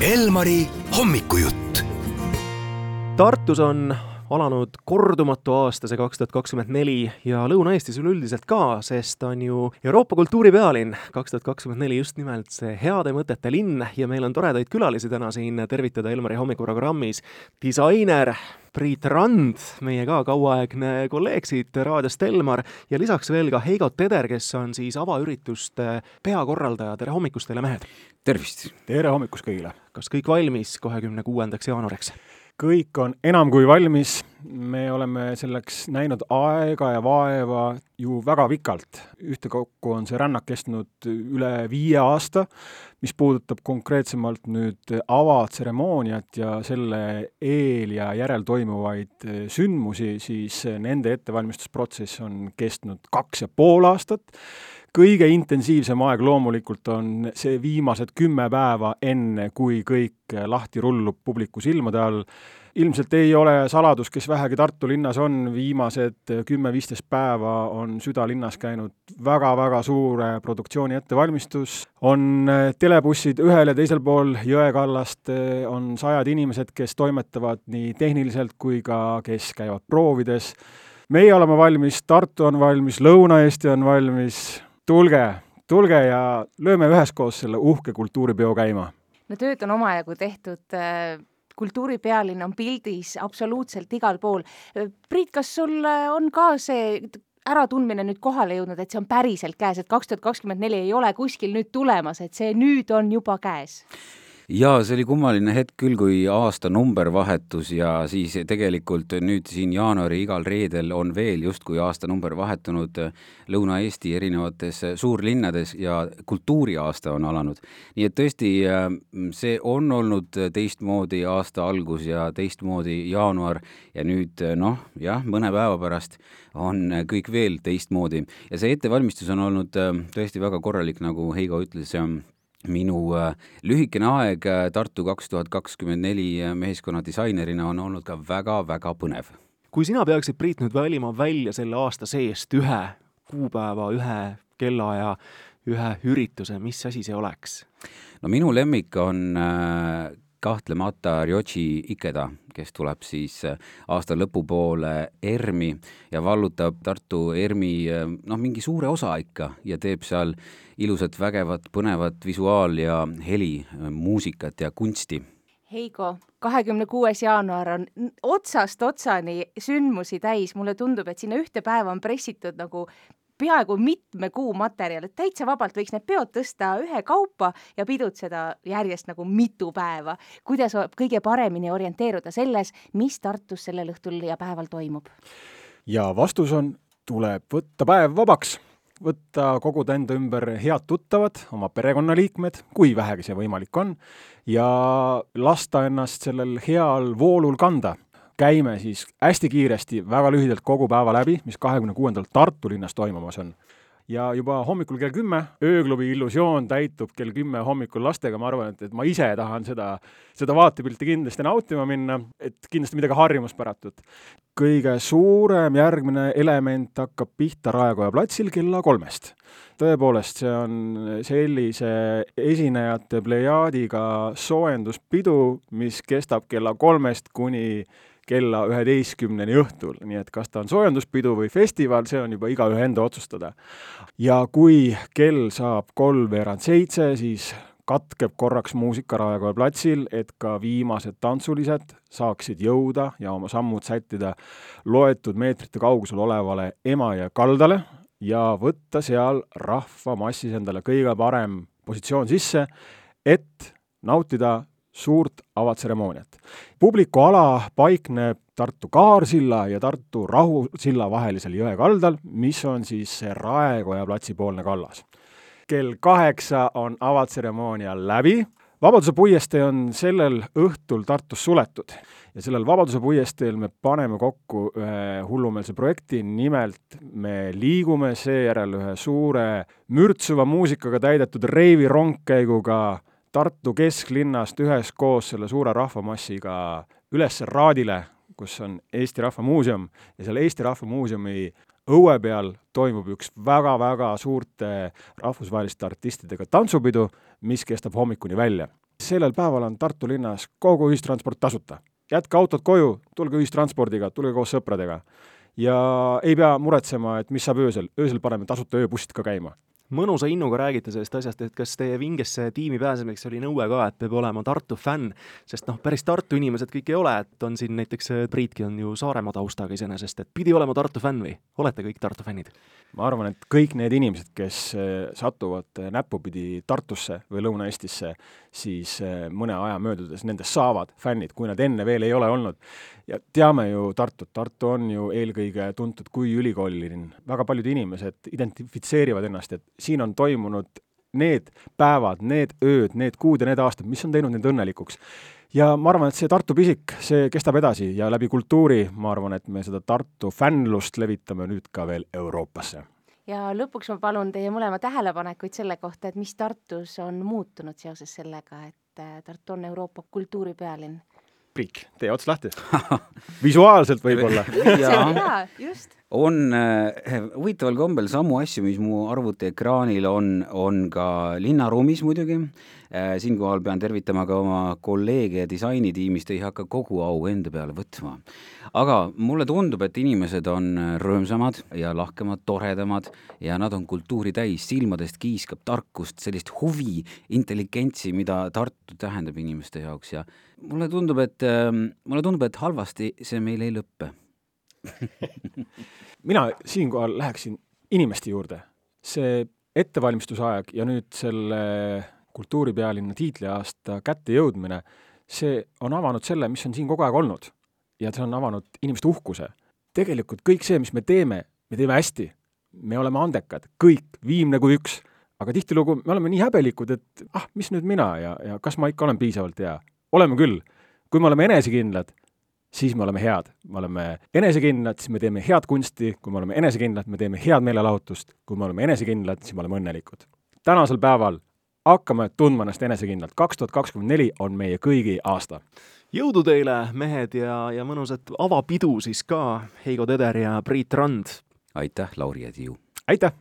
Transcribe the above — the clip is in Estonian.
Elmari hommikujutt. Tartus on alanud kordumatu aasta, see kaks tuhat kakskümmend neli ja Lõuna-Eestis üleüldiselt ka, sest on ju Euroopa kultuuripealinn kaks tuhat kakskümmend neli just nimelt see heade mõtete linn ja meil on toredaid külalisi täna siin tervitada Elmari hommikuprogrammis. disainer Priit Rand, meie ka kauaaegne kolleeg siit raadiost Elmar ja lisaks veel ka Heigo Teder, kes on siis avaürituste peakorraldaja, tere hommikust teile, mehed! tervist! tere hommikust kõigile! kas kõik valmis kahekümne kuuendaks jaanuariks? Kõik on enam kui valmis, me oleme selleks näinud aega ja vaeva ju väga pikalt. ühtekokku on see rännak kestnud üle viie aasta, mis puudutab konkreetsemalt nüüd avatseremooniat ja selle eel ja järel toimuvaid sündmusi, siis nende ettevalmistusprotsess on kestnud kaks ja pool aastat kõige intensiivsem aeg loomulikult on see viimased kümme päeva, enne kui kõik lahti rullub publiku silmade all. ilmselt ei ole saladus, kes vähegi Tartu linnas on, viimased kümme-viisteist päeva on südalinnas käinud väga-väga suure produktsiooni ettevalmistus, on telebussid ühel ja teisel pool jõekallast, on sajad inimesed, kes toimetavad nii tehniliselt kui ka kes käivad proovides. Meie oleme valmis, Tartu on valmis, Lõuna-Eesti on valmis, tulge, tulge ja lööme üheskoos selle uhke kultuuripeo käima. no tööd on omajagu tehtud, äh, kultuuripealinn on pildis absoluutselt igal pool. Priit, kas sul on ka see äratundmine nüüd kohale jõudnud, et see on päriselt käes, et kaks tuhat kakskümmend neli ei ole kuskil nüüd tulemas, et see nüüd on juba käes? Jaa, see oli kummaline hetk küll, kui aastanumber vahetus ja siis tegelikult nüüd siin jaanuari igal reedel on veel justkui aastanumber vahetunud Lõuna-Eesti erinevates suurlinnades ja kultuuriaasta on alanud. nii et tõesti, see on olnud teistmoodi aasta algus ja teistmoodi jaanuar ja nüüd noh, jah, mõne päeva pärast on kõik veel teistmoodi ja see ettevalmistus on olnud tõesti väga korralik, nagu Heigo ütles minu äh, lühikene aeg äh, Tartu kaks tuhat kakskümmend neli äh, meeskonna disainerina on olnud ka väga-väga põnev. kui sina peaksid, Priit, nüüd valima välja selle aasta seest ühe kuupäeva, ühe kellaaja, ühe ürituse, mis asi see oleks? no minu lemmik on kahtlemata Ryoji Ikeda, kes tuleb siis aasta lõpupoole ERM-i ja vallutab Tartu ERM-i noh, mingi suure osa ikka ja teeb seal ilusat, vägevat, põnevat visuaal- ja heli, muusikat ja kunsti. Heigo, kahekümne kuues jaanuar on otsast otsani sündmusi täis, mulle tundub, et sinna ühte päeva on pressitud nagu peaaegu mitme kuu materjal, et täitsa vabalt võiks need peod tõsta ühekaupa ja pidutseda järjest nagu mitu päeva. kuidas kõige paremini orienteeruda selles, mis Tartus sellel õhtul ja päeval toimub? ja vastus on, tuleb võtta päev vabaks võtta, koguda enda ümber head tuttavad, oma perekonnaliikmed, kui vähegi see võimalik on, ja lasta ennast sellel heal voolul kanda. Käime siis hästi kiiresti, väga lühidalt kogu päeva läbi, mis kahekümne kuuendal Tartu linnas toimumas on ja juba hommikul kell kümme, ööklubi illusioon täitub kell kümme hommikul lastega, ma arvan, et, et ma ise tahan seda, seda vaatepilti kindlasti nautima minna, et kindlasti midagi harjumuspäratut. kõige suurem järgmine element hakkab pihta Raekoja platsil kella kolmest. tõepoolest, see on sellise esinejate plejaadiga soojenduspidu, mis kestab kella kolmest kuni kella üheteistkümneni õhtul, nii et kas ta on soojenduspidu või festival, see on juba igaühe enda otsustada. ja kui kell saab kolmveerand seitse, siis katkeb korraks muusika Raekoja platsil, et ka viimased tantsulised saaksid jõuda ja oma sammud sättida loetud meetrite kaugusel olevale Emajõe kaldale ja võtta seal rahvamassis endale kõige parem positsioon sisse, et nautida suurt avatseremooniat. publiku ala paikneb Tartu Kaarsilla ja Tartu Rahusilla vahelisel jõe kaldal, mis on siis Raekoja platsi poolne kallas. kell kaheksa on avatseremoonia läbi, Vabaduse puiestee on sellel õhtul Tartus suletud ja sellel Vabaduse puiesteel me paneme kokku ühe hullumeelse projekti, nimelt me liigume seejärel ühe suure mürtsuva muusikaga täidetud reivirongkäiguga Tartu kesklinnast üheskoos selle suure rahvamassiga üles Raadile, kus on Eesti Rahva Muuseum ja seal Eesti Rahva Muuseumi õue peal toimub üks väga-väga suurte rahvusvaheliste artistidega tantsupidu, mis kestab hommikuni välja. sellel päeval on Tartu linnas kogu ühistransport tasuta. jätke autod koju, tulge ühistranspordiga, tulge koos sõpradega. ja ei pea muretsema, et mis saab öösel, öösel paneme tasuta ööbussid ka käima mõnusa innuga räägite sellest asjast, et kas teie vingesse tiimi pääsemiseks oli nõue ka, et peab olema Tartu fänn, sest noh, päris Tartu inimesed kõik ei ole, et on siin näiteks Priitki on ju Saaremaa taustaga iseenesest, et pidi olema Tartu fänn või olete kõik Tartu fännid? ma arvan, et kõik need inimesed, kes eh, satuvad eh, näppupidi Tartusse või Lõuna-Eestisse, siis eh, mõne aja möödudes nendest saavad fännid, kui nad enne veel ei ole olnud. ja teame ju Tartut, Tartu on ju eelkõige tuntud kui ülikoolilinn, väga paljud inimesed identifitseerivad ennast, et siin on toimunud need päevad, need ööd, need kuud ja need aastad, mis on teinud neid õnnelikuks ja ma arvan, et see Tartu pisik, see kestab edasi ja läbi kultuuri, ma arvan, et me seda Tartu fännlust levitame nüüd ka veel Euroopasse. ja lõpuks ma palun teie mõlema tähelepanekuid selle kohta, et mis Tartus on muutunud seoses sellega, et äh, Tartu on Euroopa kultuuripealinn. Priit, tee ots lahti visuaalselt võib-olla jaa, just on äh, huvitaval kombel samu asju, mis mu arvutiekraanil on, on ka linnaruumis muidugi äh,. siinkohal pean tervitama ka oma kolleege disainitiimist, ei hakka kogu au enda peale võtma. aga mulle tundub, et inimesed on rõõmsamad ja lahkemad, toredamad ja nad on kultuuri täis, silmadest kiiskab tarkust, sellist huvi, intelligentsi, mida Tartu tähendab inimeste jaoks ja mulle tundub, et äh, mulle tundub, et halvasti see meil ei lõppe mina siinkohal läheksin inimeste juurde. see ettevalmistusaeg ja nüüd selle kultuuripealinna tiitliaasta kättejõudmine, see on avanud selle, mis on siin kogu aeg olnud. ja see on avanud inimeste uhkuse. tegelikult kõik see, mis me teeme, me teeme hästi. me oleme andekad, kõik, viimne kui üks. aga tihtilugu me oleme nii häbelikud, et ah, mis nüüd mina ja, ja kas ma ikka olen piisavalt hea. oleme küll. kui me oleme enesekindlad siis me oleme head. me oleme enesekindlad, siis me teeme head kunsti, kui me oleme enesekindlad, me teeme head meelelahutust, kui me oleme enesekindlad, siis me oleme õnnelikud. tänasel päeval hakkame tundma ennast enesekindlalt, kaks tuhat kakskümmend neli on meie kõigi aasta. jõudu teile, mehed, ja, ja mõnusat avapidu siis ka, Heigo Teder ja Priit Rand! aitäh, Lauri ja Tiiu! aitäh!